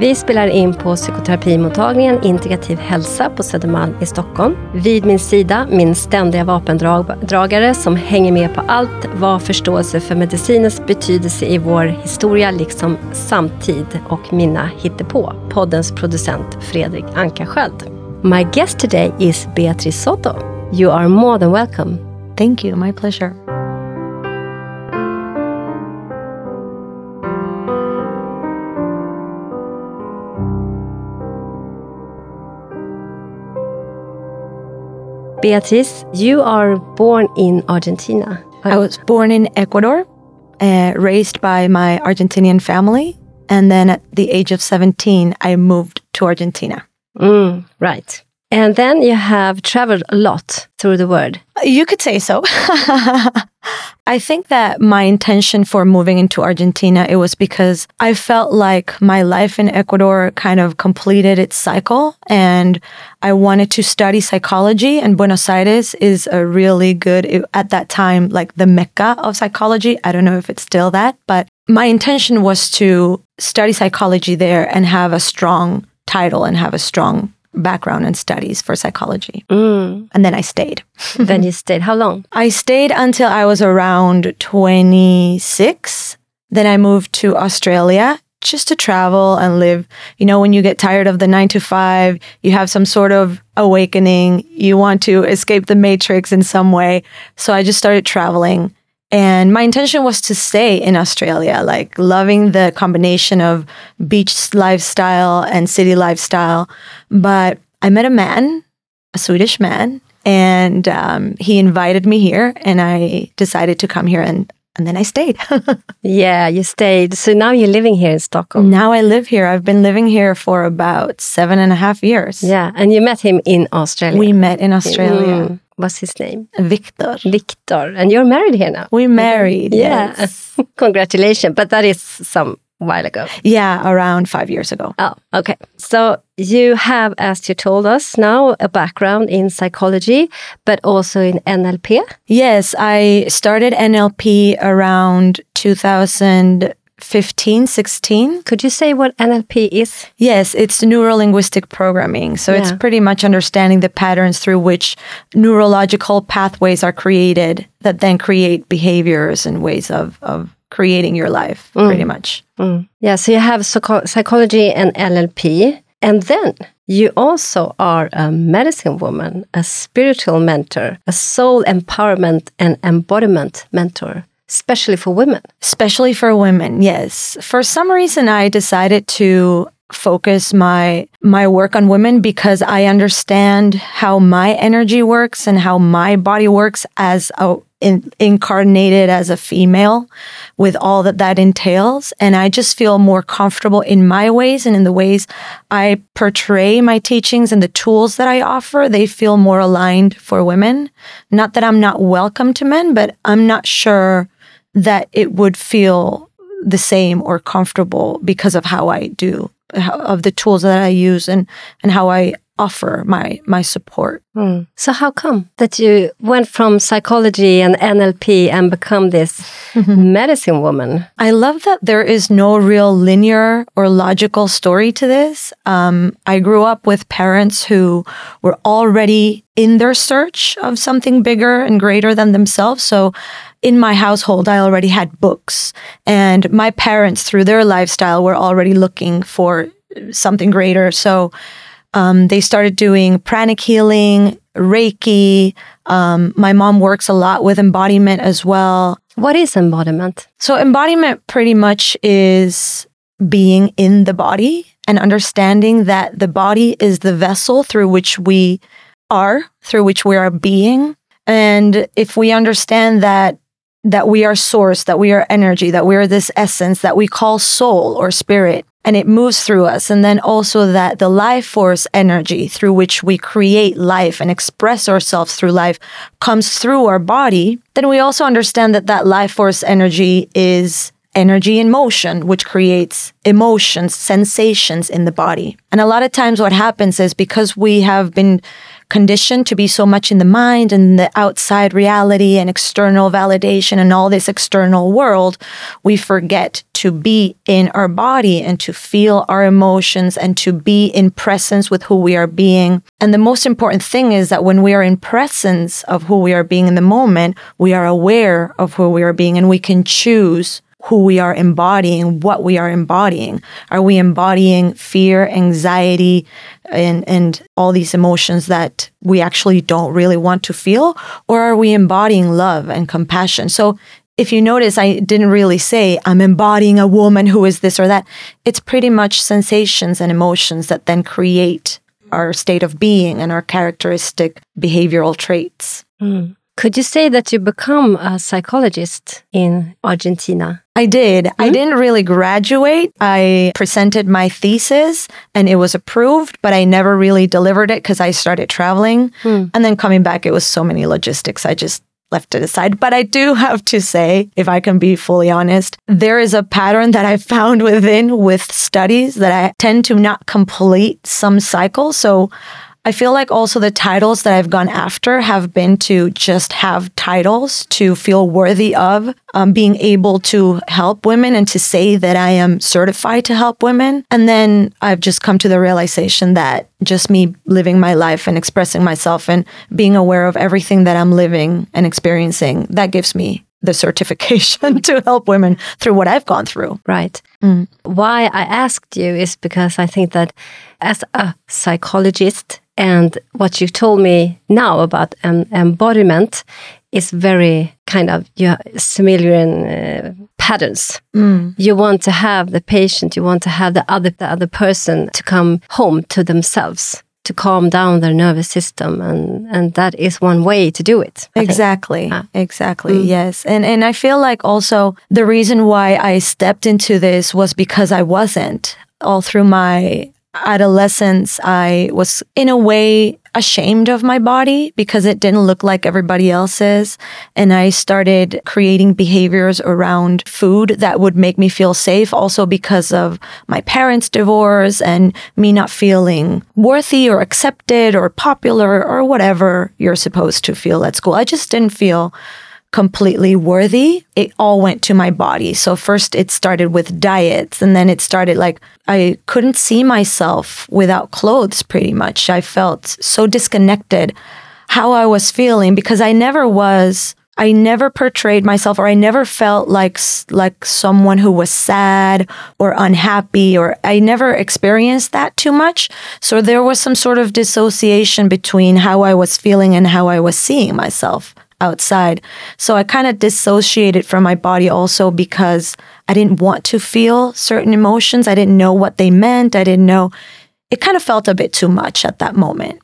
Vi spelar in på psykoterapimottagningen Integrativ hälsa på Södermalm i Stockholm. Vid min sida min ständiga vapendragare som hänger med på allt vad förståelse för medicinens betydelse i vår historia liksom samtid och mina hittepå. Poddens producent Fredrik Ankarsköld. My guest today is Beatrice Soto. You are more than welcome. Thank you, my pleasure. Beatrice, you are born in Argentina. I was born in Ecuador, uh, raised by my Argentinian family. And then at the age of 17, I moved to Argentina. Mm, right. And then you have traveled a lot through the world. You could say so. I think that my intention for moving into Argentina it was because I felt like my life in Ecuador kind of completed its cycle and I wanted to study psychology and Buenos Aires is a really good at that time like the mecca of psychology. I don't know if it's still that, but my intention was to study psychology there and have a strong title and have a strong background and studies for psychology. Mm. And then I stayed. then you stayed. How long? I stayed until I was around 26. Then I moved to Australia just to travel and live. You know, when you get tired of the nine to five, you have some sort of awakening, you want to escape the matrix in some way. So I just started traveling. And my intention was to stay in Australia, like loving the combination of beach lifestyle and city lifestyle. But I met a man, a Swedish man, and um, he invited me here, and I decided to come here and and then I stayed. yeah, you stayed. So now you're living here in Stockholm. Now I live here. I've been living here for about seven and a half years. Yeah, and you met him in Australia. We met in Australia. Mm. What's his name? Victor. Victor. And you're married here now. We're married. Yeah. Yes. Congratulations. But that is some while ago. Yeah, around five years ago. Oh, okay. So you have, as you told us now, a background in psychology, but also in NLP. Yes, I started NLP around 2000. 15, 16. Could you say what NLP is? Yes, it's neuro linguistic programming. So yeah. it's pretty much understanding the patterns through which neurological pathways are created that then create behaviors and ways of, of creating your life, mm. pretty much. Mm. Yeah, so you have psycho psychology and NLP. And then you also are a medicine woman, a spiritual mentor, a soul empowerment and embodiment mentor especially for women. Especially for women, yes. For some reason, I decided to focus my my work on women because I understand how my energy works and how my body works as a in, incarnated as a female with all that that entails and I just feel more comfortable in my ways and in the ways I portray my teachings and the tools that I offer they feel more aligned for women not that I'm not welcome to men but I'm not sure that it would feel the same or comfortable because of how I do, how, of the tools that I use and and how I offer my my support. Mm. So how come that you went from psychology and NLP and become this medicine woman? I love that there is no real linear or logical story to this. Um, I grew up with parents who were already in their search of something bigger and greater than themselves. So in my household, I already had books, and my parents, through their lifestyle, were already looking for something greater. So um, they started doing pranic healing, Reiki. Um, my mom works a lot with embodiment as well. What is embodiment? So, embodiment pretty much is being in the body and understanding that the body is the vessel through which we are, through which we are being. And if we understand that that we are source, that we are energy, that we are this essence that we call soul or spirit, and it moves through us. And then also that the life force energy through which we create life and express ourselves through life comes through our body. Then we also understand that that life force energy is energy in motion, which creates emotions, sensations in the body. And a lot of times, what happens is because we have been conditioned to be so much in the mind and the outside reality and external validation and all this external world, we forget to be in our body and to feel our emotions and to be in presence with who we are being. And the most important thing is that when we are in presence of who we are being in the moment, we are aware of who we are being and we can choose who we are embodying, what we are embodying. Are we embodying fear, anxiety, and, and all these emotions that we actually don't really want to feel? Or are we embodying love and compassion? So if you notice, I didn't really say I'm embodying a woman who is this or that. It's pretty much sensations and emotions that then create our state of being and our characteristic behavioral traits. Mm. Could you say that you become a psychologist in Argentina? I did. Mm -hmm. I didn't really graduate. I presented my thesis and it was approved, but I never really delivered it because I started traveling. Mm. And then coming back, it was so many logistics. I just left it aside. But I do have to say, if I can be fully honest, there is a pattern that I found within with studies that I tend to not complete some cycles. So I feel like also the titles that I've gone after have been to just have titles to feel worthy of um, being able to help women and to say that I am certified to help women. And then I've just come to the realization that just me living my life and expressing myself and being aware of everything that I'm living and experiencing, that gives me the certification to help women through what I've gone through. Right. Mm. Why I asked you is because I think that as a psychologist, and what you told me now about um, embodiment is very kind of yeah, similar in uh, patterns. Mm. You want to have the patient, you want to have the other the other person to come home to themselves to calm down their nervous system and and that is one way to do it I exactly ah. exactly mm. yes and and i feel like also the reason why i stepped into this was because i wasn't all through my adolescence, I was in a way ashamed of my body because it didn't look like everybody else's. And I started creating behaviors around food that would make me feel safe, also because of my parents' divorce and me not feeling worthy or accepted or popular or whatever you're supposed to feel at school. I just didn't feel completely worthy, it all went to my body. So first it started with diets and then it started like I couldn't see myself without clothes pretty much. I felt so disconnected how I was feeling because I never was I never portrayed myself or I never felt like like someone who was sad or unhappy or I never experienced that too much. So there was some sort of dissociation between how I was feeling and how I was seeing myself outside. So I kind of dissociated from my body also because I didn't want to feel certain emotions. I didn't know what they meant. I didn't know. It kind of felt a bit too much at that moment.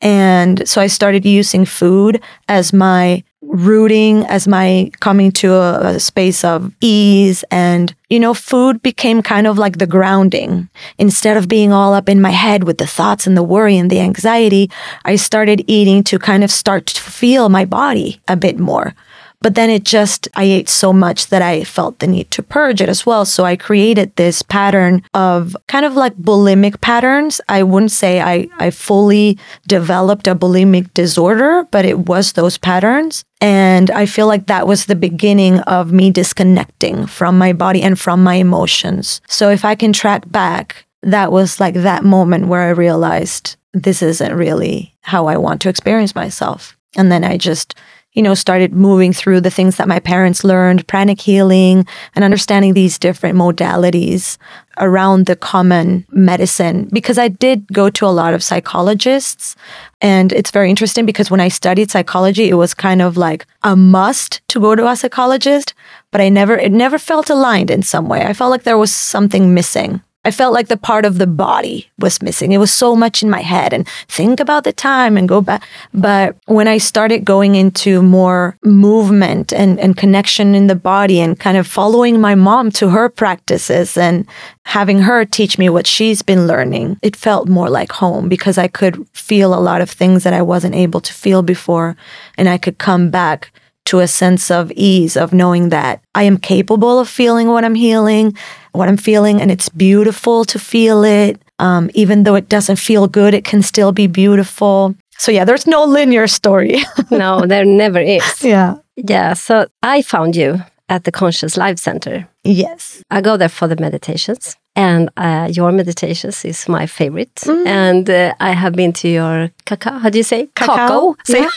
And so I started using food as my rooting, as my coming to a, a, space of ease. And, you know, food became kind of like the grounding. Instead of being all up in my head with the thoughts and the worry and the anxiety, I started eating to kind of start to feel my body a bit more. But then it just, I ate so much that I felt the need to purge it as well. So I created this pattern of kind of like bulimic patterns. I wouldn't say I, I fully developed a bulimic disorder, but it was those patterns. And I feel like that was the beginning of me disconnecting from my body and from my emotions. So if I can track back, that was like that moment where I realized this isn't really how I want to experience myself. And then I just you know, started moving through the things that my parents learned, pranic healing, and understanding these different modalities around the common medicine. Because I did go to a lot of psychologists. And it's very interesting because when I studied psychology, it was kind of like a must to go to a psychologist, but I never, it never felt aligned in some way. I felt like there was something missing. I felt like the part of the body was missing. It was so much in my head and think about the time and go back. But when I started going into more movement and, and connection in the body and kind of following my mom to her practices and having her teach me what she's been learning, it felt more like home because I could feel a lot of things that I wasn't able to feel before. And I could come back to a sense of ease of knowing that I am capable of feeling what I'm healing, what I'm feeling, and it's beautiful to feel it. Um, even though it doesn't feel good, it can still be beautiful. So yeah, there's no linear story. no, there never is. Yeah. Yeah. So I found you at the Conscious Life Center. Yes. I go there for the meditations and uh, your meditations is my favorite. Mm. And uh, I have been to your cacao. How do you say cacao? Yeah.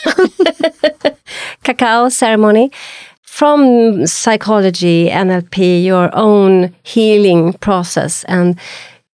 cacao ceremony from psychology, NLP, your own healing process, and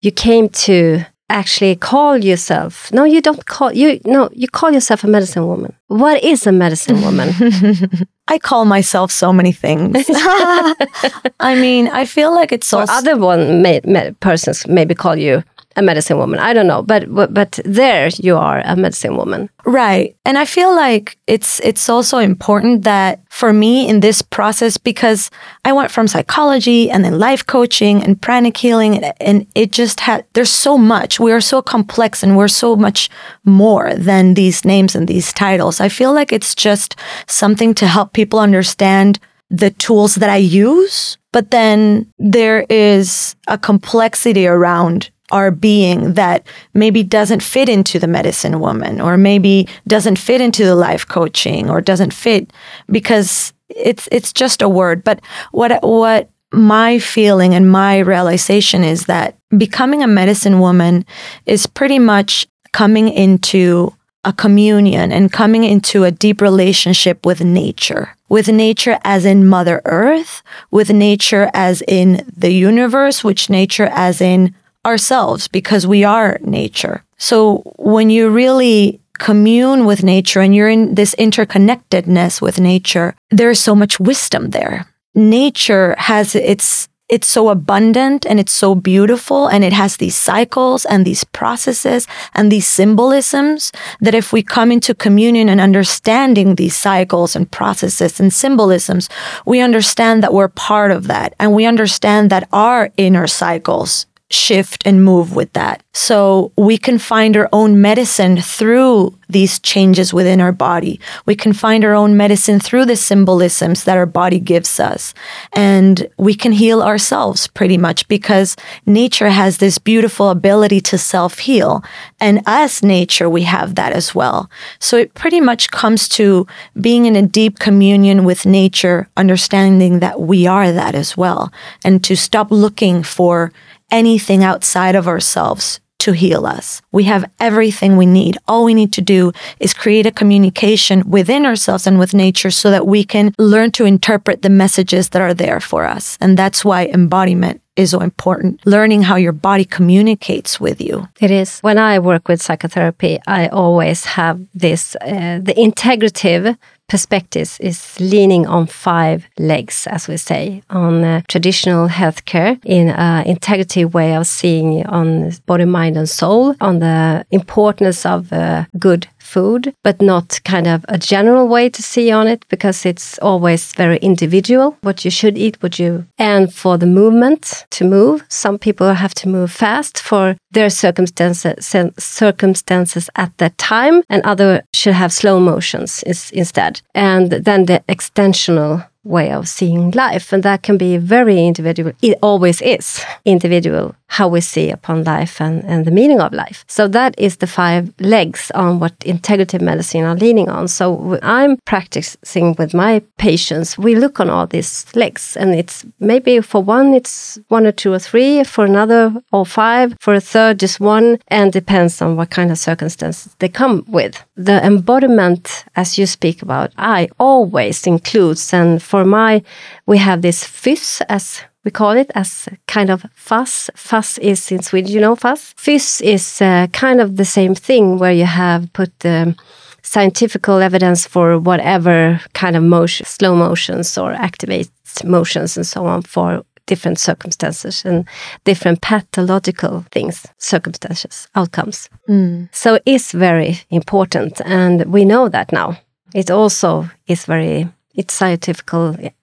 you came to actually call yourself no you don't call you no you call yourself a medicine woman what is a medicine woman i call myself so many things. I mean i feel like it's so other one may, may, persons maybe call you a medicine woman. I don't know, but, but but there you are a medicine woman. Right. And I feel like it's it's also important that for me in this process because I went from psychology and then life coaching and pranic healing and, and it just had there's so much. We are so complex and we're so much more than these names and these titles. I feel like it's just something to help people understand the tools that I use, but then there is a complexity around our being that maybe doesn't fit into the medicine woman or maybe doesn't fit into the life coaching or doesn't fit because it's it's just a word. But what what my feeling and my realization is that becoming a medicine woman is pretty much coming into a communion and coming into a deep relationship with nature, with nature as in Mother Earth, with nature as in the universe, which nature as in ourselves because we are nature. So when you really commune with nature and you're in this interconnectedness with nature, there's so much wisdom there. Nature has its it's so abundant and it's so beautiful and it has these cycles and these processes and these symbolisms that if we come into communion and understanding these cycles and processes and symbolisms, we understand that we're part of that and we understand that our inner cycles shift and move with that. So we can find our own medicine through these changes within our body. We can find our own medicine through the symbolisms that our body gives us. And we can heal ourselves pretty much because nature has this beautiful ability to self heal. And as nature, we have that as well. So it pretty much comes to being in a deep communion with nature, understanding that we are that as well, and to stop looking for anything outside of ourselves to heal us. We have everything we need. All we need to do is create a communication within ourselves and with nature so that we can learn to interpret the messages that are there for us. And that's why embodiment is so important. Learning how your body communicates with you. It is. When I work with psychotherapy, I always have this uh, the integrative perspectives is leaning on five legs, as we say, on uh, traditional healthcare in an integrative way of seeing on body, mind, and soul, on the importance of uh, good food, but not kind of a general way to see on it because it's always very individual what you should eat, what you, and for the movement to move. Some people have to move fast for their circumstances, circumstances at that time, and other should have slow motions is, instead. And then the extensional way of seeing life. And that can be very individual. It always is individual how we see upon life and, and the meaning of life. So that is the five legs on what integrative medicine are leaning on. So I'm practicing with my patients, we look on all these legs and it's maybe for one, it's one or two or three, for another or five, for a third, just one, and depends on what kind of circumstances they come with. The embodiment, as you speak about, I always includes, and for my, we have this fifth as we call it as kind of fuss. Fuss is in Swedish, you know, fuss. Fys is uh, kind of the same thing where you have put um, scientific evidence for whatever kind of motion, slow motions or activate motions and so on for different circumstances and different pathological things, circumstances, outcomes. Mm. So it's very important. And we know that now. It also is very it's scientific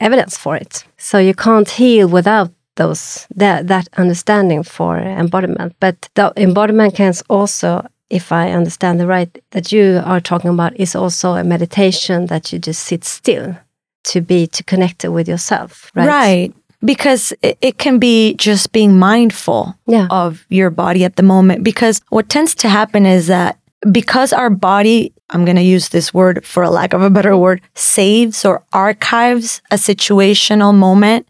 evidence for it. So you can't heal without those that that understanding for embodiment. But the embodiment can also, if I understand the right, that you are talking about is also a meditation that you just sit still to be to connect it with yourself, right? Right. Because it, it can be just being mindful Yeah. of your body at the moment. Because what tends to happen is that because our body, I'm going to use this word for a lack of a better word, saves or archives a situational moment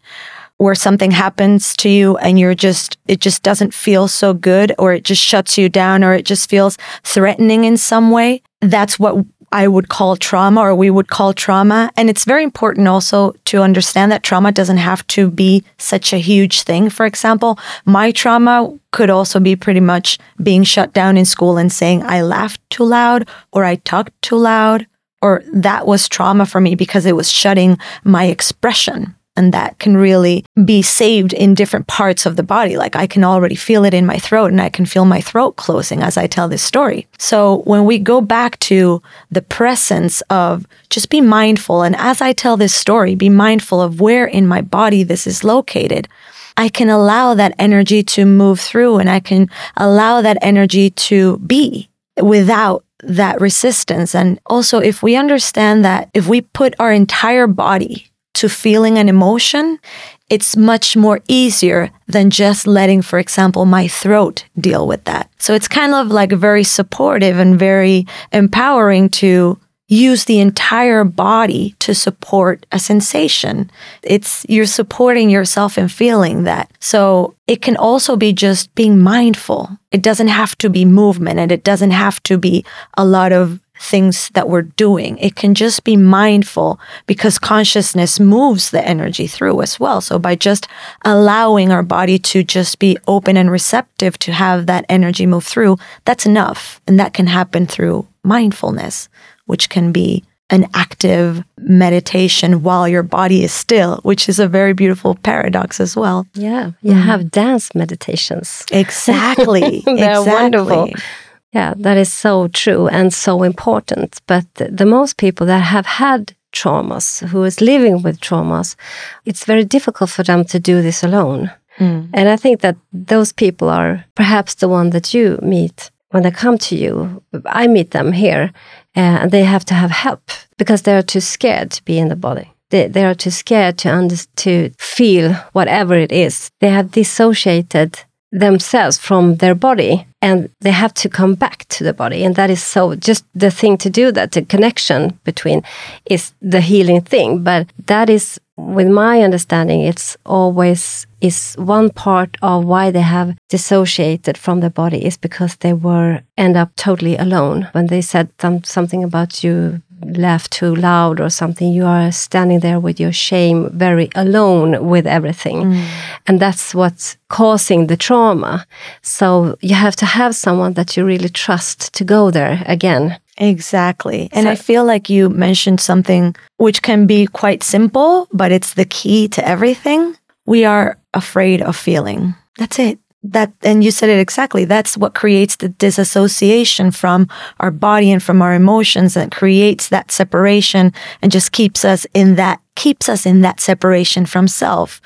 where something happens to you and you're just, it just doesn't feel so good or it just shuts you down or it just feels threatening in some way. That's what I would call trauma or we would call trauma. And it's very important also to understand that trauma doesn't have to be such a huge thing. For example, my trauma could also be pretty much being shut down in school and saying I laughed too loud or I talked too loud or that was trauma for me because it was shutting my expression. And that can really be saved in different parts of the body. Like I can already feel it in my throat and I can feel my throat closing as I tell this story. So when we go back to the presence of just be mindful. And as I tell this story, be mindful of where in my body this is located. I can allow that energy to move through and I can allow that energy to be without that resistance. And also, if we understand that if we put our entire body to feeling an emotion, it's much more easier than just letting, for example, my throat deal with that. So it's kind of like very supportive and very empowering to use the entire body to support a sensation. It's you're supporting yourself in feeling that. So it can also be just being mindful. It doesn't have to be movement and it doesn't have to be a lot of things that we're doing. It can just be mindful because consciousness moves the energy through as well. So by just allowing our body to just be open and receptive to have that energy move through, that's enough. And that can happen through mindfulness, which can be an active meditation while your body is still, which is a very beautiful paradox as well. Yeah. You mm-hmm. have dance meditations. Exactly. They're exactly. wonderful. Yeah, that is so true and so important. But the, most people that have had traumas, who is living with traumas, it's very difficult for them to do this alone. Mm. And I think that those people are perhaps the one that you meet when they come to you. I meet them here, uh, and they have to have help because they are too scared to be in the body. They, they are too scared to under, to feel whatever it is. They have dissociated themselves from their body and they have to come back to the body. And that is so just the thing to do that the connection between is the healing thing. But that is with my understanding it's always is one part of why they have dissociated from the body is because they were end up totally alone. When they said some, something about you laugh too loud or something you are standing there with your shame very alone with everything mm. and that's what's causing the trauma so you have to have someone that you really trust to go there again Exactly. And So- I feel like you mentioned something which can be quite simple, but it's the key to everything. We are afraid of feeling. That's it. That and you said it exactly. That's what creates the disassociation from our body and from our emotions and creates that separation and just keeps us in that keeps us in that separation from self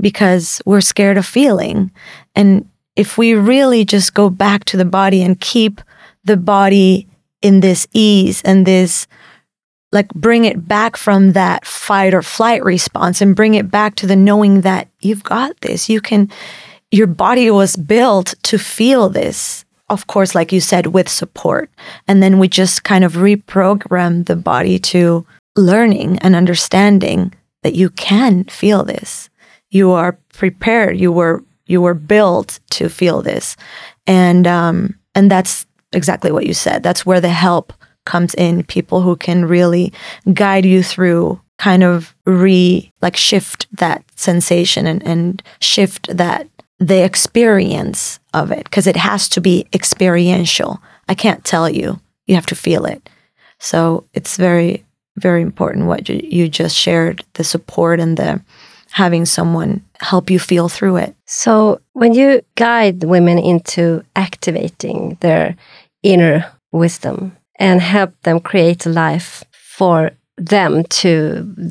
because we're scared of feeling. And if we really just go back to the body and keep the body in this ease and this like bring it back from that fight or flight response and bring it back to the knowing that you've got this you can your body was built to feel this of course like you said with support. And then we just kind of reprogram the body to learning and understanding that you can feel this. You are prepared. You were you were built to feel this. And um and that's exactly what you said. That's where the help comes in people who can really guide you through kind of re like shift that sensation and, and shift that the experience of it because it has to be experiential i can't tell you you have to feel it so it's very very important what you, you just shared the support and the having someone help you feel through it So, when you guide women into activating their inner wisdom and help them create a life for them to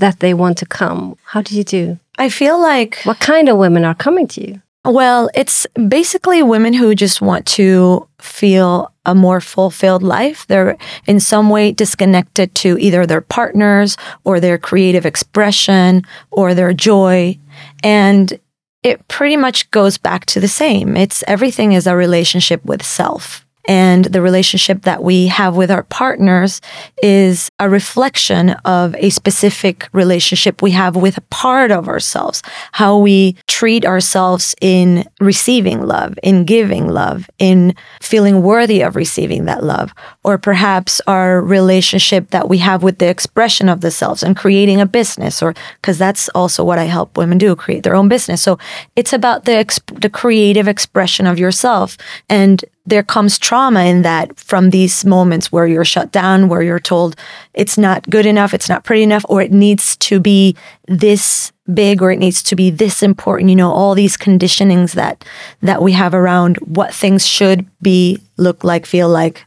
that they want to come, how do you do? i feel like What kind of women are coming to you? Well, it's basically women who just want to feel a more fulfilled life. They're in some way disconnected to either their partners or their creative expression or their joy. And it pretty much goes back to the same. It's everything is a relationship with self. And the relationship that we have with our partners is a reflection of a specific relationship we have with a part of ourselves, how we treat ourselves in receiving love, in giving love, in feeling worthy of receiving that love, or perhaps our relationship that we have with the expression of the selves and creating a business, or because that's also what I help women do, create their own business. So it's about the, exp- the creative expression of yourself. And there comes trauma in that from these moments where you're shut down, where you're told it's not good enough, it's not pretty enough, or it needs to be this big or it needs to be this important, you know, all these conditionings that that we have around what things should be, look like, feel like,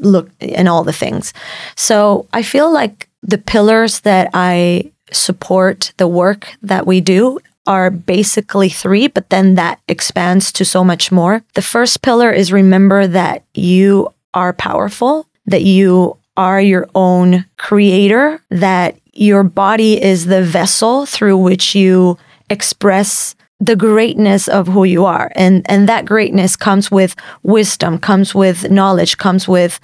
look and all the things. So I feel like the pillars that I support the work that we do are basically three, but then that expands to so much more. The first pillar is remember that you are powerful, that you are your own creator, that your body is the vessel through which you express the greatness of who you are. And and that greatness comes with wisdom, comes with knowledge, comes with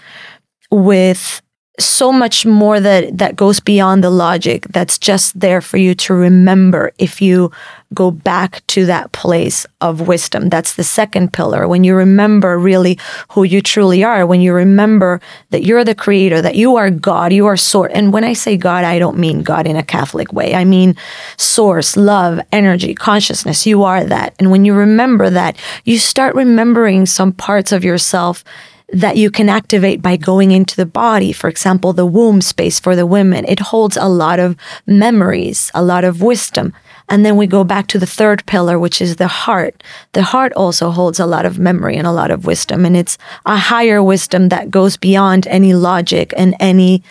with so much more that that goes beyond the logic that's just there for you to remember if you go back to that place of wisdom. That's the second pillar. When you remember really who you truly are when you remember that you're the creator that you are god you are source. And when i say god i don't mean god in a catholic way. I mean source love energy consciousness. You are that. And when you remember that you start remembering some parts of yourself that you can activate by going into the body. For example, the womb space for the women, it holds a lot of memories, a lot of wisdom. And then we go back to the third pillar, which is the heart. The heart also holds a lot of memory and a lot of wisdom. And it's a higher wisdom that goes beyond any logic and any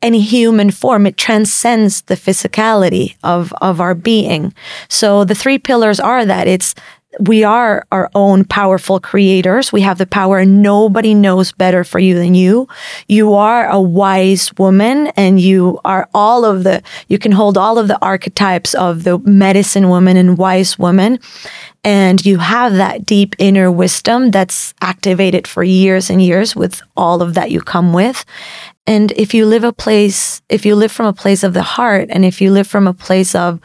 any human form. It transcends the physicality of, of our being. So the three pillars are that it's we are our own powerful creators. We have the power and nobody knows better for you than you. You are a wise woman and you are all of the, you can hold all of the archetypes of the medicine woman and wise woman. And you have that deep inner wisdom that's activated for years and years with all of that you come with. And if you live a place, if you live from a place of the heart, and if you live from a place of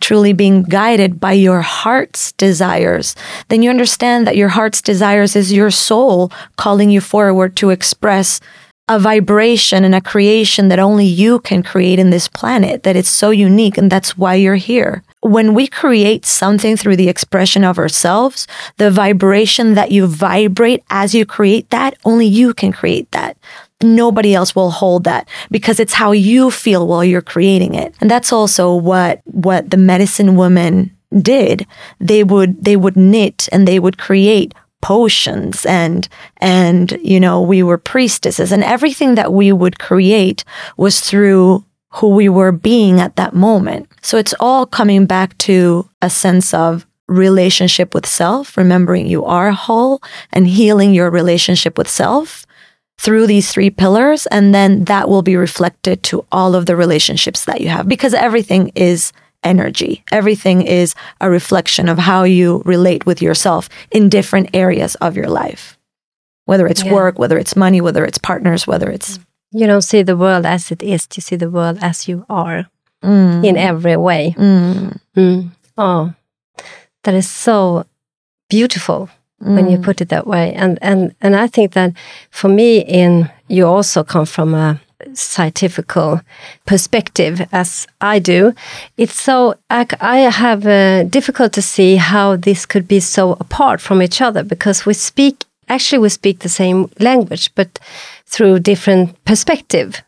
truly being guided by your heart's desires, then you understand that your heart's desires is your soul calling you forward to express a vibration and a creation that only you can create in this planet, that it's so unique, and that's why you're here. When we create something through the expression of ourselves, the vibration that you vibrate as you create that, only you can create that nobody else will hold that because it's how you feel while you're creating it. And that's also what what the medicine woman did. They would they would knit and they would create potions and and you know we were priestesses and everything that we would create was through who we were being at that moment. So it's all coming back to a sense of relationship with self, remembering you are whole and healing your relationship with self through these three pillars. And then that will be reflected to all of the relationships that you have because everything is energy. Everything is a reflection of how you relate with yourself in different areas of your life, whether it's yeah. work, whether it's money, whether it's partners, whether it's. You don't see the world as it is, you see the world as you are mm. in every way. Mm. Mm. Oh, that is so beautiful mm. when you mm. put it that way. And and and I think that for me, in you also come from a scientific perspective as I do, it's so I, I have uh, difficult to see how this could be so apart from each other because we speak actually we speak the same language but through different perspective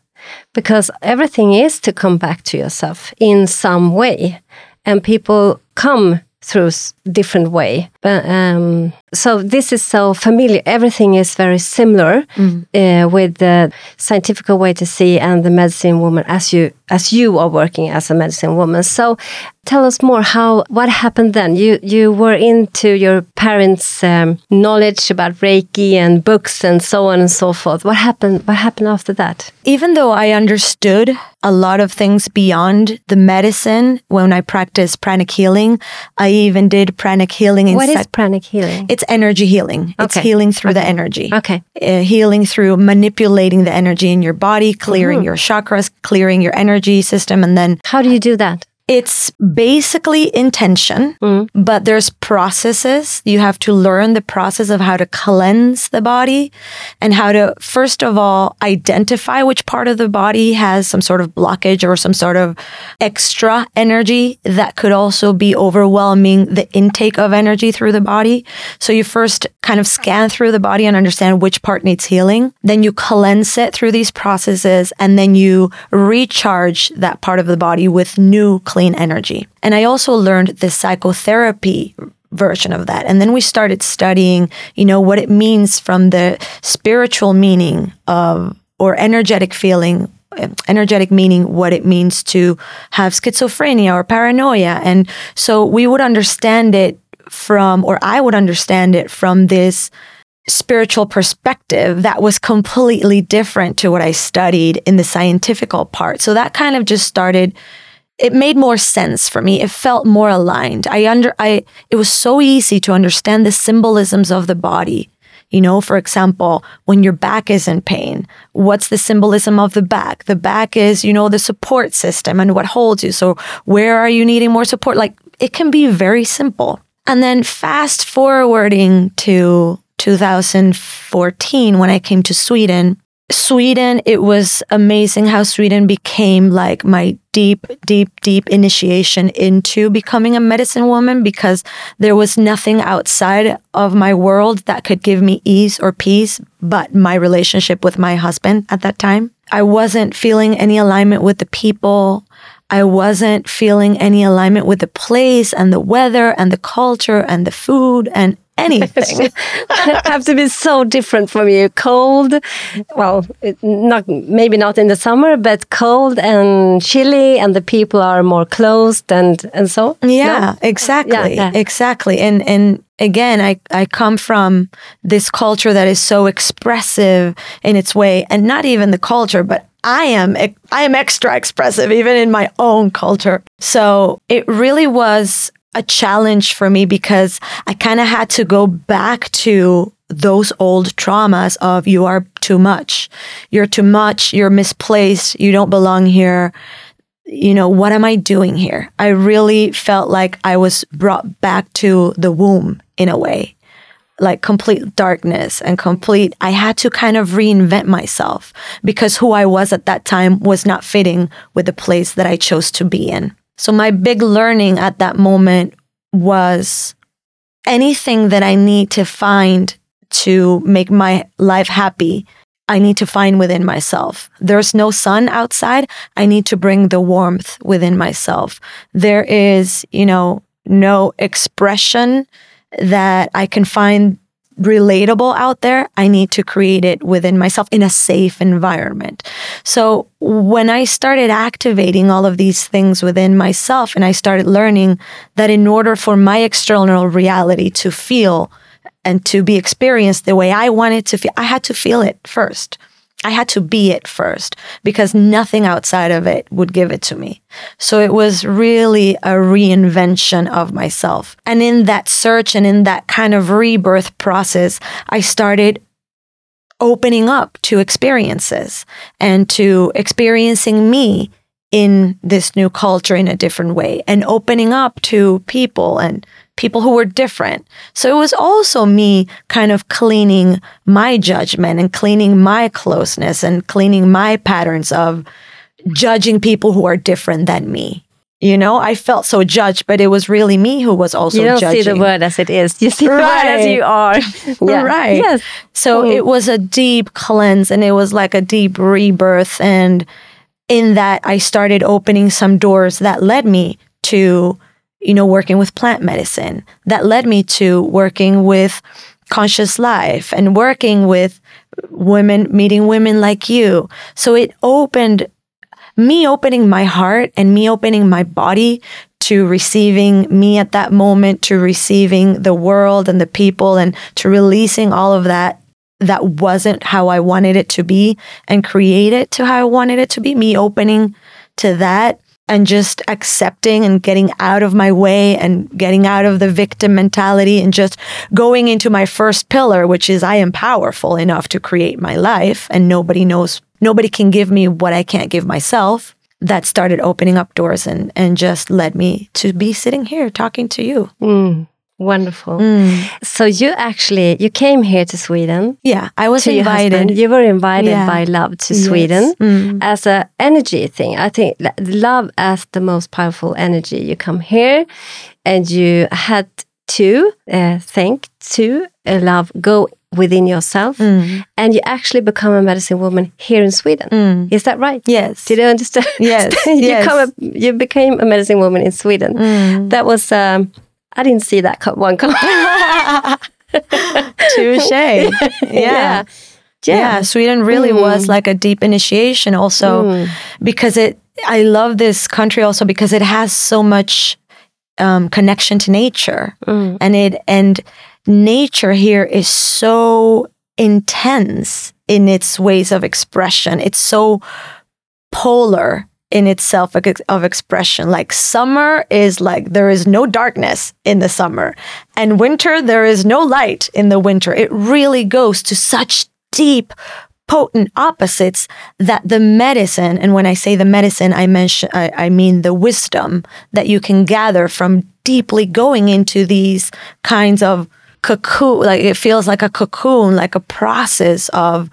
because everything is to come back to yourself in some way and people come through different way. But, um, so this is so familiar. Everything is very similar uh, with the scientific way to see and the medicine woman as you as you are working as a medicine woman. So tell us more. How what happened then? You you were into your parents' um, knowledge about Reiki and books and so on and so forth. What happened? What happened after that? Even though I understood a lot of things beyond the medicine when I practiced pranic healing, I even did pranic healing What is pranic healing? It's energy healing. It's healing through the energy. Okay. Uh, healing through manipulating the energy in your body, clearing Mm-hmm. your chakras, clearing your energy system, and then How do you do that? It's basically intention, Mm. but there's processes. You have to learn the process of how to cleanse the body and how to, first of all, identify which part of the body has some sort of blockage or some sort of extra energy that could also be overwhelming the intake of energy through the body. So you first kind of scan through the body and understand which part needs healing. Then you cleanse it through these processes and then you recharge that part of the body with new clean energy. And I also learned the psychotherapy version of that. And then we started studying, you know, what it means from the spiritual meaning of or energetic feeling energetic meaning what it means to have schizophrenia or paranoia and so we would understand it from or I would understand it from this spiritual perspective that was completely different to what I studied in the scientific part. So that kind of just started it made more sense for me. It felt more aligned. I under I it was so easy to understand the symbolisms of the body. You know, for example, when your back is in pain, what's the symbolism of the back? The back is, you know, the support system and what holds you. So where are you needing more support? Like it can be very simple. And then fast forwarding to 2014 when I came to Sweden. Sweden, it was amazing how Sweden became like my deep, deep, deep initiation into becoming a medicine woman because there was nothing outside of my world that could give me ease or peace but my relationship with my husband at that time. I wasn't feeling any alignment with the people. I wasn't feeling any alignment with the place and the weather and the culture and the food and anything. have to be so different from you. Cold, well, not maybe not in the summer, but cold and chilly, and the people are more closed and and so. Yeah, exactly. Yeah, yeah. Exactly. And and again, I I come from this culture that is so expressive in its way and not even the culture, but I am I am extra expressive even in my own culture. So, it really was a challenge for me because I kind of had to go back to those old traumas of you are too much. You're too much, you're misplaced, you don't belong here you know, what am I doing here? I really felt like I was brought back to the womb in a way, like complete darkness and complete. I had to kind of reinvent myself because who I was at that time was not fitting with the place that I chose to be in. So, my big learning at that moment was anything that I need to find to make my life happy I need to find within myself. There's no sun outside. I need to bring the warmth within myself. There is, you know, no expression that I can find relatable out there. I need to create it within myself in a safe environment. So when I started activating all of these things within myself and I started learning that in order for my external reality to feel and to be experienced the way I wanted to feel, I had to feel it first. I had to be it first because nothing outside of it would give it to me. So it was really a reinvention of myself. And in that search and in that kind of rebirth process, I started opening up to experiences and to experiencing me in this new culture in a different way and opening up to people and people who were different. So it was also me kind of cleaning my judgment and cleaning my closeness and cleaning my patterns of judging people who are different than me. You know, I felt so judged, but it was really me who was also You don't judging. see the word as it is. You see the word as Right. you are. Yeah. Right. Yes. So Mm. it was a deep cleanse and it was like a deep rebirth. And in that, I started opening some doors that led me to, you know, working with plant medicine that led me to working with conscious life and working with women, meeting women like you. So it opened me opening my heart and me opening my body to receiving me at that moment, to receiving the world and the people and to releasing all of that that wasn't how I wanted it to be and create it to how I wanted it to be. Me opening to that and just accepting and getting out of my way and getting out of the victim mentality and just going into my first pillar, which is I am powerful enough to create my life and nobody knows, nobody can give me what I can't give myself. That started opening up doors and, and just led me to be sitting here talking to you. Mm. Wonderful. Mm. So you actually you came here to Sweden. Yeah, I was to your husband. invited. You were invited Yeah. by love to Yes. Sweden Mm. as a energy thing. I think love as the most powerful energy. You come here, and you had to uh, think to uh, love go within yourself, Mm. and you actually become a medicine woman here in Sweden. Mm. Is that right? Yes. Did you understand? Yes, you, yes. come a, you became a medicine woman in Sweden. Mm. That was. Um, I didn't see that one coming. Touche. Yeah. yeah. Yeah, Sweden really Mm. was like a deep initiation also Mm. because it I love this country also because it has so much um, connection to nature. Mm. And it and nature here is so intense in its ways of expression. It's so polar in itself of, expression. Like summer is like there is no darkness in the summer, and winter there is no light in the winter. It really goes to such deep, potent opposites that the medicine, and when I say the medicine, I mention I, I mean the wisdom that you can gather from deeply going into these kinds of cocoon. Like it feels like a cocoon, like a process of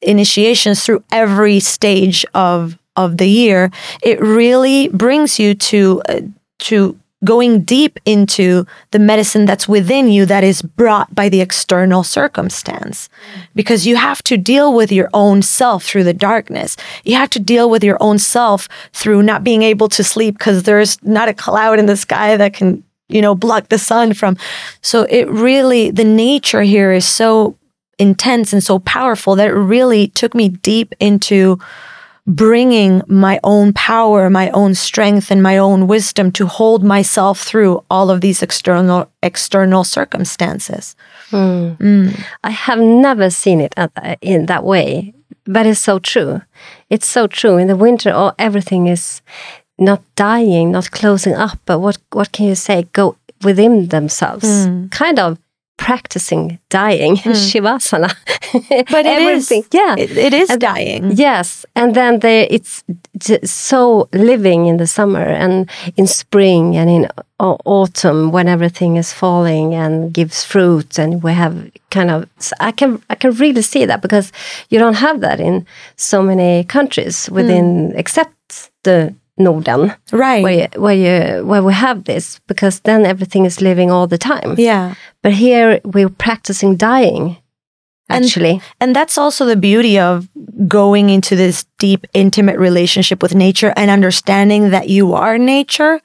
initiations through every stage of of the year, it really brings you to uh, to going deep into the medicine that's within you that is brought by the external circumstance. Because you have to deal with your own self through the darkness. You have to deal with your own self through not being able to sleep because there's not a cloud in the sky that can you know block the sun from. So it really the nature here is so intense and so powerful that it really took me deep into bringing my own power, my own strength, and my own wisdom to hold myself through all of these external external circumstances. Mm. Mm. I have never seen it in that way, but it's so true. It's so true. In the winter, all, everything is not dying, not closing up, but what what can you say? Go within themselves, Mm. kind of practicing dying, mm. shavasana. But it is, everything, yeah. it, it is And- dying. Yes, and then they, it's so living in the summer and in spring and in au- autumn when everything is falling and gives fruit and we have kind of I can I can really see that because you don't have that in so many countries mm. within except the Norden Right. where you, where you where we have this because then everything is living all the time. Yeah. But here we're practicing dying And- actually. And that's also the beauty of going into this deep, intimate relationship with nature and understanding that you are nature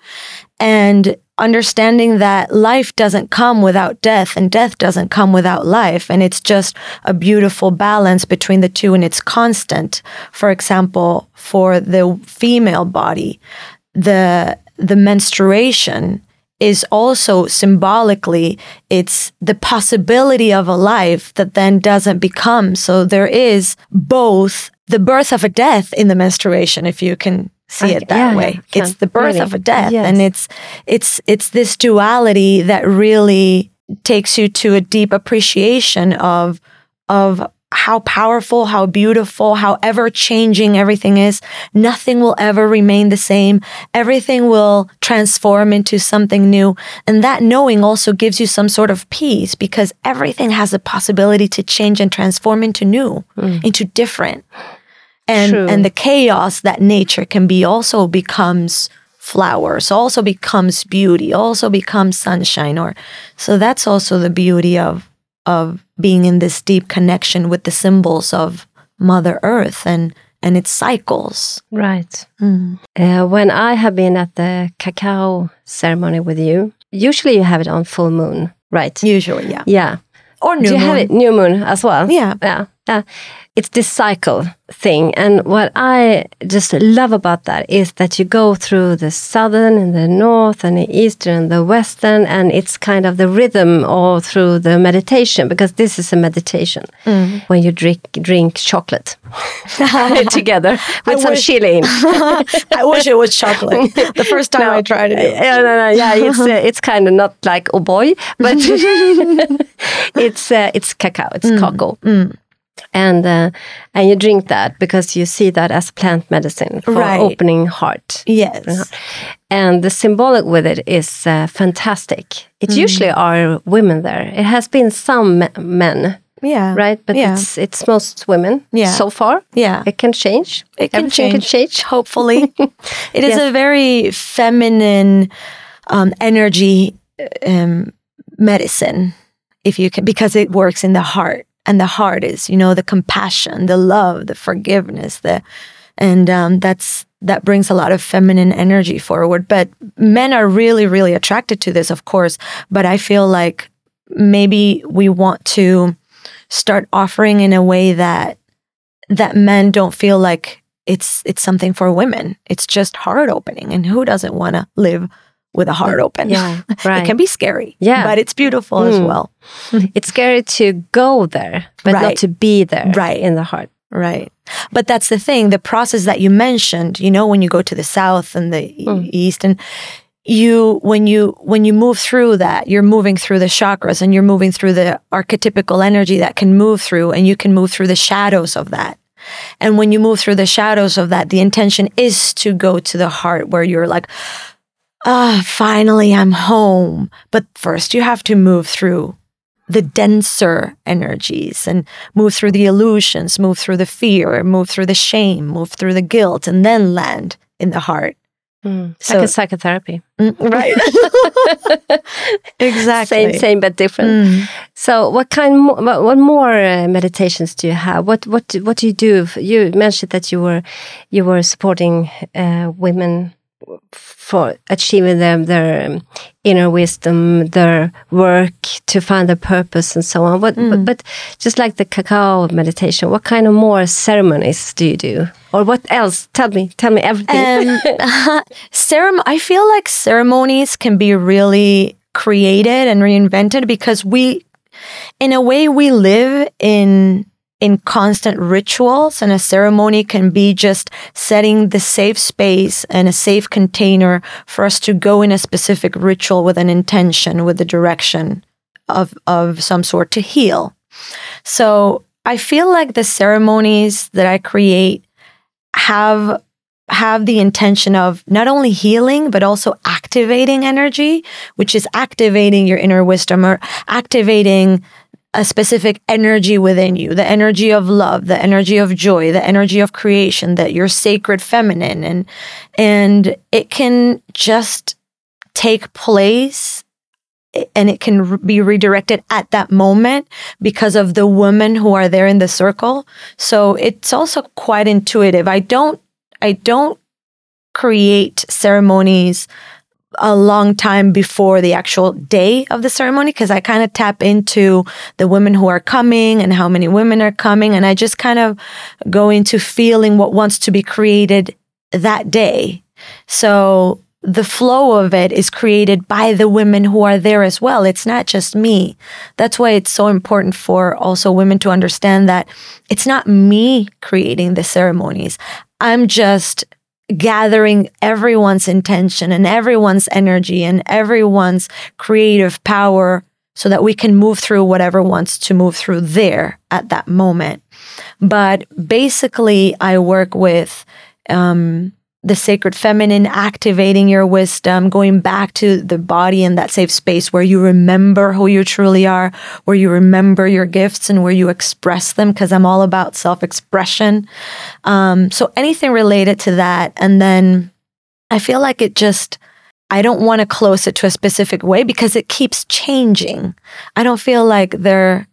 and understanding that life doesn't come without death and death doesn't come without life. And it's just a beautiful balance between the two and it's constant. For example, for the female body, the, the menstruation is also symbolically it's the possibility of a life that then doesn't become so there is both the birth of a death in the menstruation if you can see it that yeah, way yeah, it's the birth really. of a death Yes. and it's it's it's this duality that really takes you to a deep appreciation of of how powerful, how beautiful, how ever changing everything is. Nothing will ever remain the same. Everything will transform into something new. And that knowing also gives you some sort of peace because everything has the possibility to change and transform into new, hmm. into different. And, True. and the chaos that nature can be also becomes flowers, also becomes beauty, also becomes sunshine. Or so that's also the beauty of of being in this deep connection with the symbols of Mother Earth and and its cycles. Right. Mm. Uh, when I have been at the cacao ceremony with you, usually you have it on full moon, right? Usually, yeah. Yeah. Or new Do you moon. have it new moon as well? Yeah. Yeah. Yeah. It's this cycle thing. And what I just love about that is that you go through the southern and the north and the eastern and the western, and it's kind of the rhythm all through the meditation because this is a meditation Mm. when you drink drink chocolate together with I some wish- chili. I wish it was chocolate. The first time I tried it. Yeah, no, no, yeah, it's uh, it's kind of not like oh boy, but it's uh, it's cacao, it's cocoa, mm. And uh, and you drink that because you see that as plant medicine for Right. opening heart, Yes. and the symbolic with it is uh, fantastic. It Mm. usually are women there. It has been some men, Yeah. right? But yeah. it's it's most women Yeah. so far. yeah. It can change. It can Everything change. can change. Hopefully. it is Yes. a very feminine um, energy um, medicine, if you can, because it works in the heart. And the heart is, you know, the compassion, the love, the forgiveness, the and um, that's that brings a lot of feminine energy forward. But men are really, really attracted to this, of course. But I feel like maybe we want to start offering in a way that that men don't feel like it's it's something for women. It's just heart opening, and who doesn't want to live with a heart open? Yeah, right. it can be scary. Yeah. but it's beautiful as Mm. well. It's scary to go there, but not to be there Right. in the heart. Right. But that's the thing, the process that you mentioned, you know, when you go to the south and the Mm. east and you when you when you move through that, you're moving through the chakras and you're moving through the archetypical energy that can move through and you can move through the shadows of that. And when you move through the shadows of that, the intention is to go to the heart where you're like, ah, finally I'm home. But first you have to move through the denser energies and move through the illusions, move through the fear, move through the shame, move through the guilt, and then land in the heart. It's So- like a psychotherapy. Mm, Right. exactly. Same, same, but different. Mm. So, what kind? What, what more uh, meditations do you have? What what what do you do? You mentioned that you were you were supporting uh, women for achieving them their um, inner wisdom, their work to find their purpose, and so on. What, Mm. but, but just like the cacao meditation, what kind of more ceremonies do you do, or what else? Tell me, tell me everything. Um, cerem- I feel like ceremonies can be really created and reinvented because we, in a way, we live in in constant rituals, and a ceremony can be just setting the safe space and a safe container for us to go in a specific ritual with an intention, with the direction of of some sort to heal. So I feel like the ceremonies that I create have have the intention of not only healing but also activating energy which is activating your inner wisdom or activating a specific energy within you the energy of love the energy of joy the energy of creation that you're sacred feminine. And and it can just take place and it can be redirected at that moment because of the women who are there in the circle. So it's also quite intuitive. I don't i don't create ceremonies a long time before the actual day of the ceremony because I kind of tap into the women who are coming and how many women are coming. And I just kind of go into feeling what wants to be created that day. So the flow of it is created by the women who are there as well. It's not just me. That's why it's so important for also women to understand that it's not me creating the ceremonies. I'm just gathering everyone's intention and everyone's energy and everyone's creative power so that we can move through whatever wants to move through there at that moment. But basically, I work with um, the sacred feminine, activating your wisdom, going back to the body and that safe space where you remember who you truly are, where you remember your gifts and where you express them, because I'm all about self expression. Um, so anything related to that. And then I feel like it just, I don't want to close it to a specific way because it keeps changing. I don't feel like they're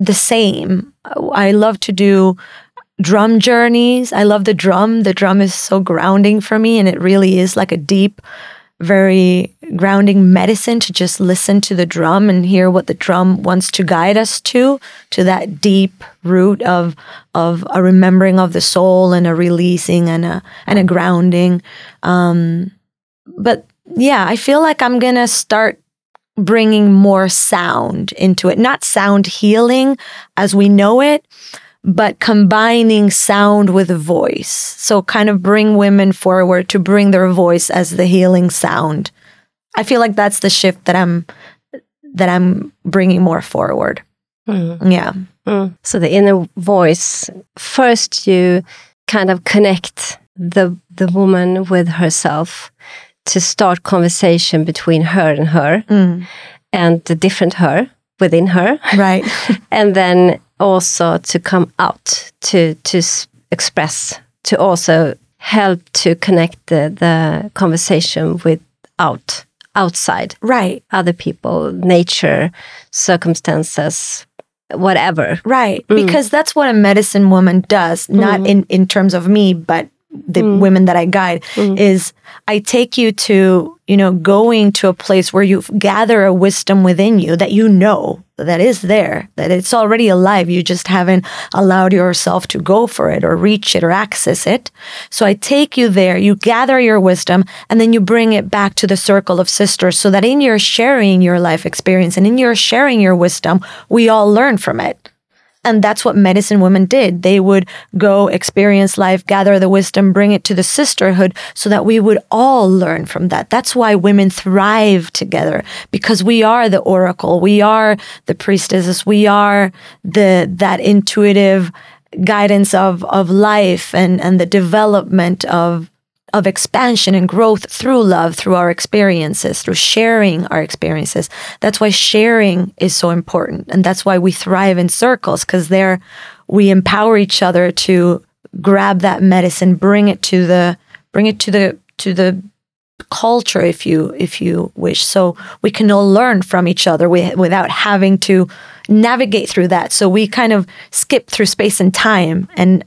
the same. I love to do drum journeys. I love the drum. The drum is so grounding for me, and it really is like a deep, very grounding medicine to just listen to the drum and hear what the drum wants to guide us to, to that deep root of of a remembering of the soul and a releasing and a and a grounding. Um, but yeah, I feel like I'm gonna start bringing more sound into it, not sound healing as we know it, but combining sound with voice. So kind of bring women forward to bring their voice as the healing sound. I feel like that's the shift that I'm that I'm bringing more forward. Mm. Yeah. Mm. So the inner voice first you kind of connect the the woman with herself to start conversation between her and her mm. and the different her within her. Right. and then also to come out to to express to also help to connect the, the conversation with out outside right other people nature circumstances whatever right mm. because that's what a medicine woman does not mm. in in terms of me but the mm. women that I guide mm. is I take you to, you know, going to a place where you gather a wisdom within you that you know that is there, that it's already alive. You just haven't allowed yourself to go for it or reach it or access it. So I take you there, you gather your wisdom, and then you bring it back to the circle of sisters so that in your sharing your life experience and in your sharing your wisdom, we all learn from it. And that's what medicine women did. They would go experience life, gather the wisdom, bring it to the sisterhood so that we would all learn from that. That's why women thrive together because we are the oracle. We are the priestesses. We are the, that intuitive guidance of, of life and, and the development of of expansion and growth through love, through our experiences, through sharing our experiences. That's why sharing is so important. And that's why we thrive in circles, because there we empower each other to grab that medicine, bring it to the bring it to the to the culture if you if you wish so we can all learn from each other without having to navigate through that so we kind of skip through space and time and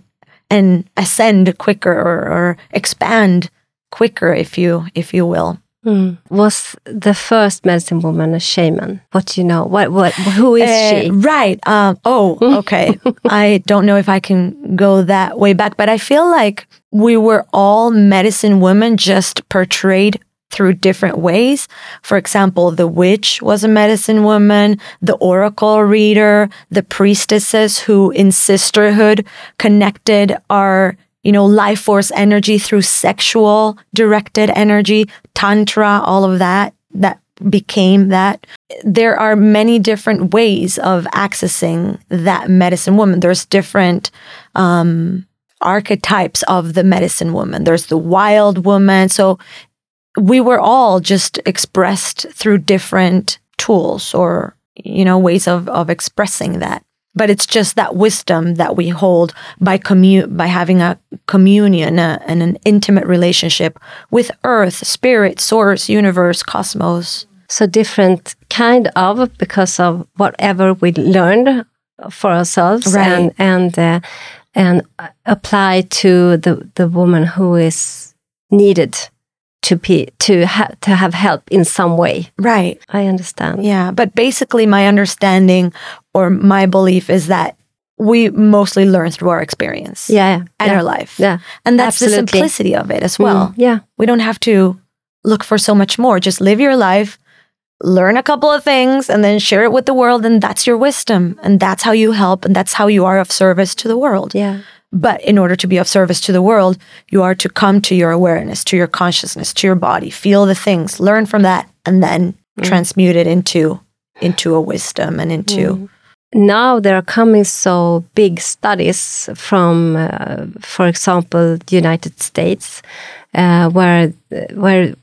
and ascend quicker or, or expand quicker, if you if you will. Mm. Was the first medicine woman a shaman? What do you know? What what who is uh, she? Right. Um, oh, okay. I don't know if I can go that way back, but I feel like we were all medicine women just portrayed through different ways. For example, the witch was a medicine woman, the oracle reader, the priestesses who in sisterhood connected our you know, life force energy through sexual directed energy, tantra, all of that, that became that. There are many different ways of accessing that medicine woman. There's different, um, archetypes of the medicine woman. There's the wild woman. So we were all just expressed through different tools or you know ways of of expressing that. But it's just that wisdom that we hold by commu- by having a communion a, and an intimate relationship with earth spirit source universe cosmos. So different kind of because of whatever we learned for ourselves right. and and uh, and apply to the the woman who is needed to be to have to have help in some way. Right. I understand. Yeah, but basically my understanding or my belief is that we mostly learn through our experience. Yeah, yeah and yeah. our life. Yeah. And that's Absolutely. the simplicity of it as well. Mm, yeah. We don't have to look for so much more. Just live your life, learn a couple of things and then share it with the world and that's your wisdom and that's how you help and that's how you are of service to the world. Yeah. But in order to be of service to the world, you are to come to your awareness, to your consciousness, to your body, feel the things, learn from that, and then mm. transmute it into into a wisdom and into. Mm. Now there are coming so big studies from, uh, for example, the United States, uh, where where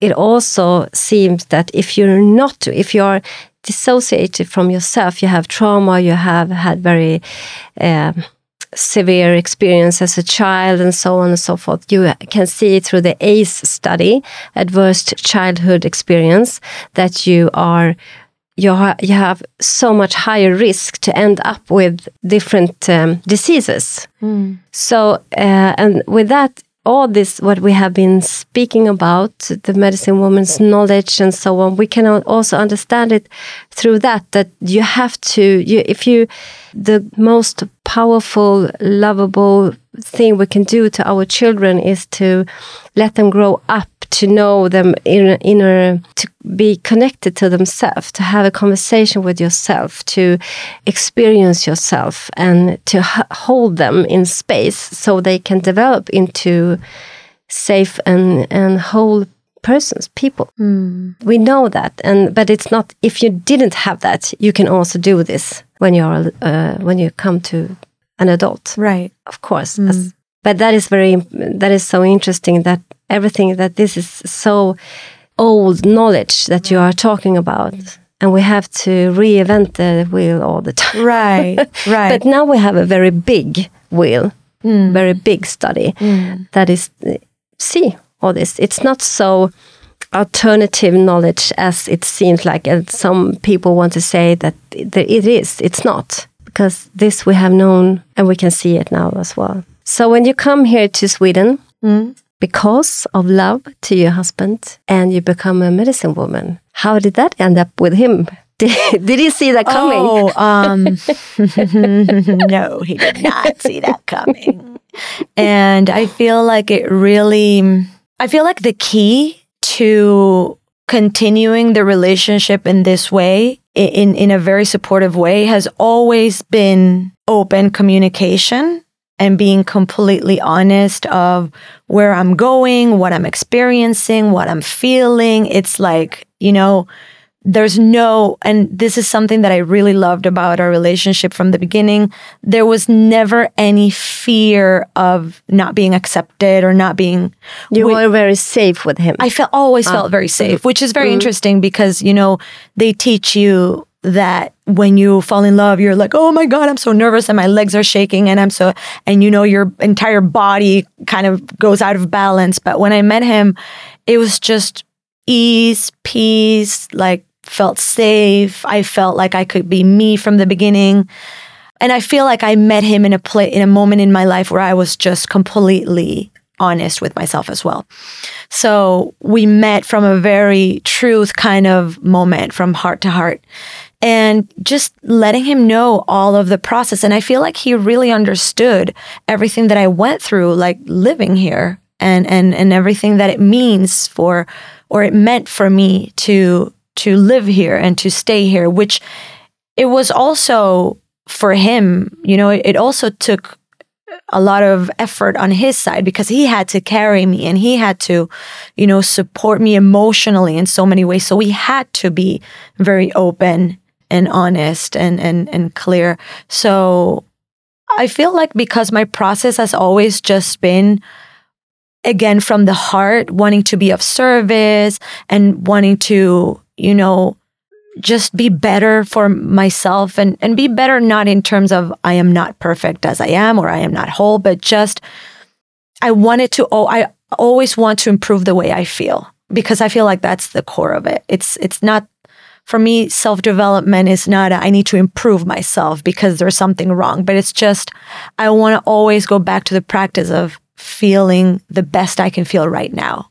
it also seems that if you're not, if you're dissociated from yourself, you have trauma, you have had very uh, severe experience as a child and so on and so forth. You can see through the ACE study, adverse childhood experience, that you are you, ha you have so much higher risk to end up with different um, diseases. Mm. So, uh, and with that, all this, what we have been speaking about, the medicine woman's knowledge and so on, we can also understand it through that, that you have to, you, if you, the most powerful, lovable thing we can do to our children is to let them grow up to know them inner, inner to be connected to themselves to have a conversation with yourself to experience yourself and to hold them in space so they can develop into safe and and whole persons people mm. we know that and but it's not if you didn't have that you can also do this when you're uh, when you come to an adult. Right. Of course. Mm. As, but that is very that is so interesting that everything that this is so old knowledge that you are talking about. And we have to reinvent the wheel all the time. Right right. But now we have a very big wheel mm. very big study mm. that is see all this. It's not so alternative knowledge as it seems like and some people want to say that it is it's not because this we have known and we can see it now as well so when you come here to sweden mm because of love to your husband and you become a medicine woman. How did that end up with him? Did, did he see that coming? Oh, um, no, he did not see that coming. And I feel like it really, I feel like the key to continuing the relationship in this way, in, in a very supportive way, has always been open communication and being completely honest of where I'm going, what I'm experiencing, what I'm feeling. It's like, you know, there's no, and this is something that I really loved about our relationship from the beginning. There was never any fear of not being accepted or not being. You were very safe with him. I felt always ah. felt very safe, which is very mm. interesting because, you know, they teach you that when you fall in love, you're like, oh my God, I'm so nervous and my legs are shaking and I'm so, and you know, your entire body kind of goes out of balance. But when I met him, it was just ease, peace, like felt safe. I felt like I could be me from the beginning. And I feel like I met him in a play, in a moment in my life where I was just completely honest with myself as well. So we met from a very truth kind of moment from heart to heart and just letting him know all of the process. And I feel like he really understood everything that I went through, like living here and, and, and everything that it means for, or it meant for me to, to live here and to stay here, which it was also for him, you know, it, also took a lot of effort on his side because he had to carry me and he had to, you know, support me emotionally in so many ways. So we had to be very open and honest and and and clear. So I feel like because my process has always just been again from the heart wanting to be of service and wanting to, you know, just be better for myself and and be better not in terms of I am not perfect as I am or I am not whole, but just I wanted to oh I always want to improve the way I feel because I feel like that's the core of it. It's it's not for me, self development is not, a, I need to improve myself because there's something wrong, but it's just, I want to always go back to the practice of feeling the best I can feel right now.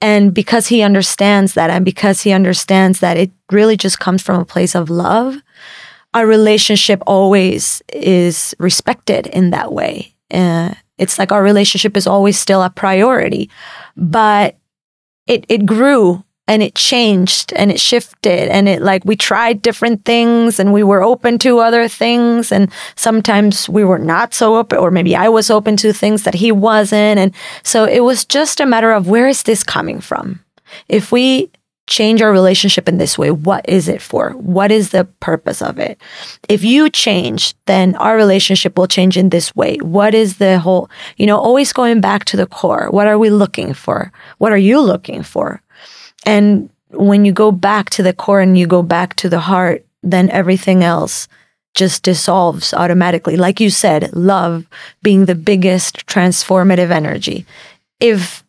And because he understands that, and because he understands that it really just comes from a place of love, our relationship always is respected in that way. Uh, it's like our relationship is always still a priority, but it, it grew and it changed and it shifted and it like we tried different things and we were open to other things and sometimes we were not so open or maybe I was open to things that he wasn't and so it was just a matter of where is this coming from? If we change our relationship in this way what is it for? What is the purpose of it? If you change then our relationship will change in this way. What is the whole you know always going back to the core. What are we looking for? What are you looking for and when you go back to the core and you go back to the heart, then everything else just dissolves automatically. Like you said, love being the biggest transformative energy. If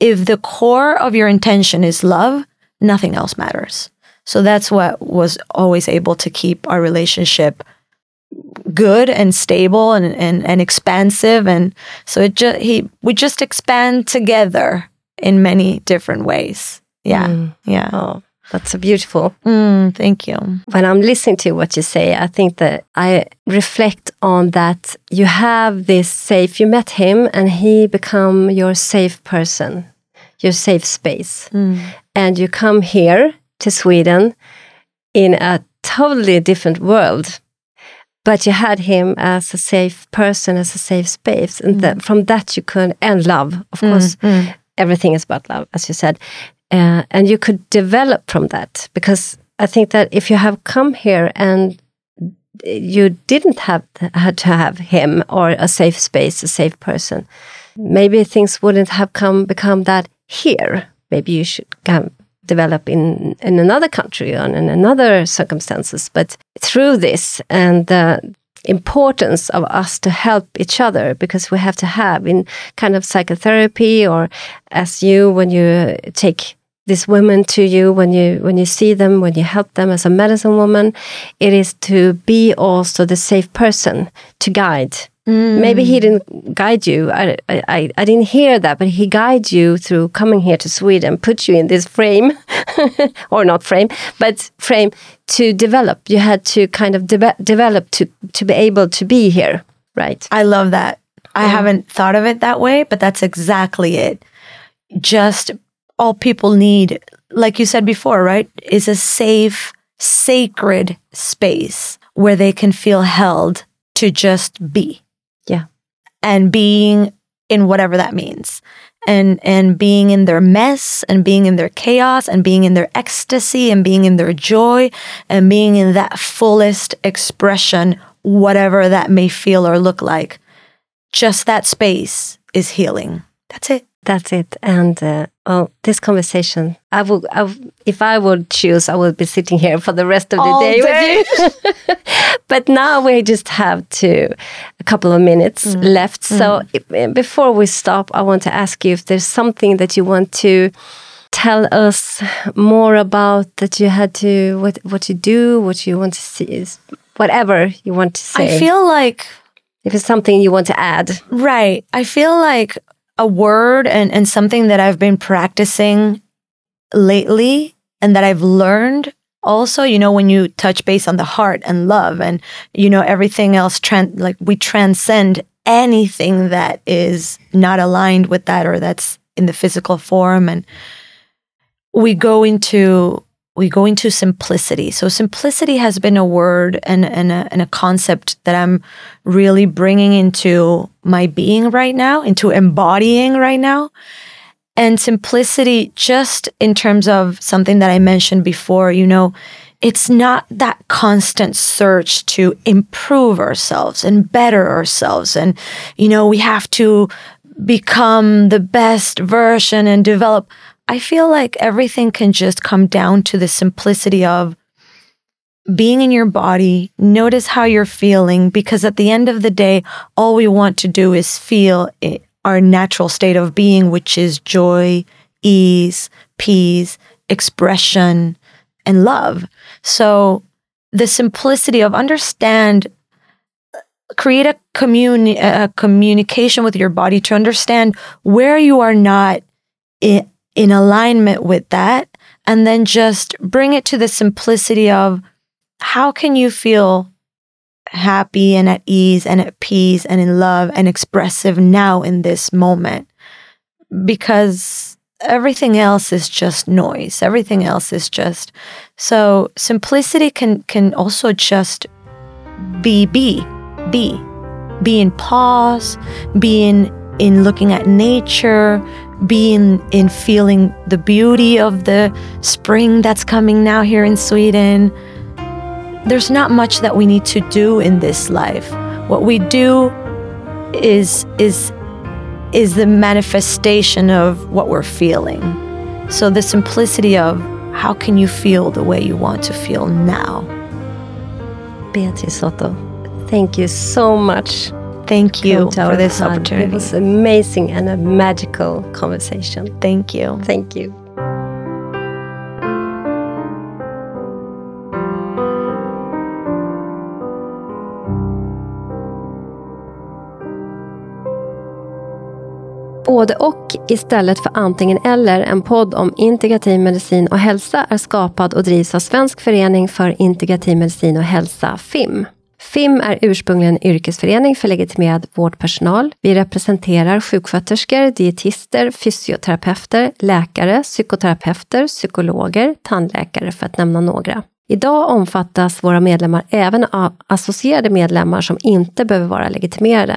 if the core of your intention is love, nothing else matters. So that's what was always able to keep our relationship good and stable and, and, and expansive. And so it just, he, we just expand together in many different ways. Yeah. Mm. Yeah. Oh, that's so beautiful. Mm, thank you. When I'm listening to what you say, I think that I reflect on that you have this safe, you met him and he become your safe person, your safe space. Mm. And you come here to Sweden in a totally different world. But you had him as a safe person, as a safe space. And that, from that you could, and love, of course, Mm. everything is about love, as you said. Uh, and you could develop from that because I think that if you have come here and you didn't have had to have him or a safe space, a safe person, maybe things wouldn't have come become that here. Maybe you should come develop in in another country or in another circumstances. But through this and the importance of us to help each other because we have to have in kind of psychotherapy or as you when you take these women to you when you when you see them when you help them as a medicine woman it is to be also the safe person to guide. Mm. Maybe he didn't guide you. I, I i didn't hear that but he guides you through coming here to sweden put you in this frame or not frame but frame to develop. You had to kind of deve- develop to to be able to be here right? I love that. I haven't thought of it that way, but that's exactly it. Just all people need, like you said before, right, is a safe, sacred space where they can feel held to just be yeah and being in whatever that means. And and being in their mess and being in their chaos and being in their ecstasy and being in their joy and being in that fullest expression, whatever that may feel or look like. Just that space is healing. That's it. That's it. And uh, well, this conversation, I would, I would, if I would choose, I would be sitting here for the rest of the All day. day. With you. but now we just have to a couple of minutes Mm. left. So if, before we stop, I want to ask you if there's something that you want to tell us more about that you had to what what you do, what you want to see, is whatever you want to say. I feel like if it's something you want to add. Right. I feel like a word and, and something that I've been practicing lately and that I've learned also, you know, when you touch base on the heart and love and, you know, everything else, tran- like we transcend anything that is not aligned with that or that's in the physical form. And we go into we go into simplicity. So simplicity has been a word and, and, a, and a concept that I'm really bringing into my being right now, into embodying right now. And simplicity, just in terms of something that I mentioned before, you know, it's not that constant search to improve ourselves and better ourselves. And, you know, we have to become the best version and develop. I feel like everything can just come down to the simplicity of being in your body, notice how you're feeling, because at the end of the day, all we want to do is feel our natural state of being, which is joy, ease, peace, expression, and love. So the simplicity of understand uh, create a communi- a communication with your body to understand where you are not in, in alignment with that and then just bring it to the simplicity of how can you feel happy and at ease and at peace and in love and expressive now in this moment? Because everything else is just noise. Everything else is just so simplicity can can also just be be be. Be in pause be in in looking at nature be in, in feeling the beauty of the spring that's coming now here in sweden there's not much that we need to do in this life. What we do is is is the manifestation of what we're feeling. So the simplicity of how can you feel the way you want to feel now? Beatrice Soto, thank you so much Thank you for this hand. opportunity. It was amazing and a magical conversation. Thank you. Thank you. Både och istället för antingen eller, en podd om integrativ medicin och hälsa är skapad och drivs av Svensk förening för integrativ medicin och hälsa, FIM. FIM är ursprungligen en yrkesförening för legitimerad vårdpersonal. Vi representerar sjuksköterskor, dietister, fysioterapeuter, läkare, psykoterapeuter, psykologer, tandläkare för att nämna några. Idag omfattas våra medlemmar även av associerade medlemmar som inte behöver vara legitimerade.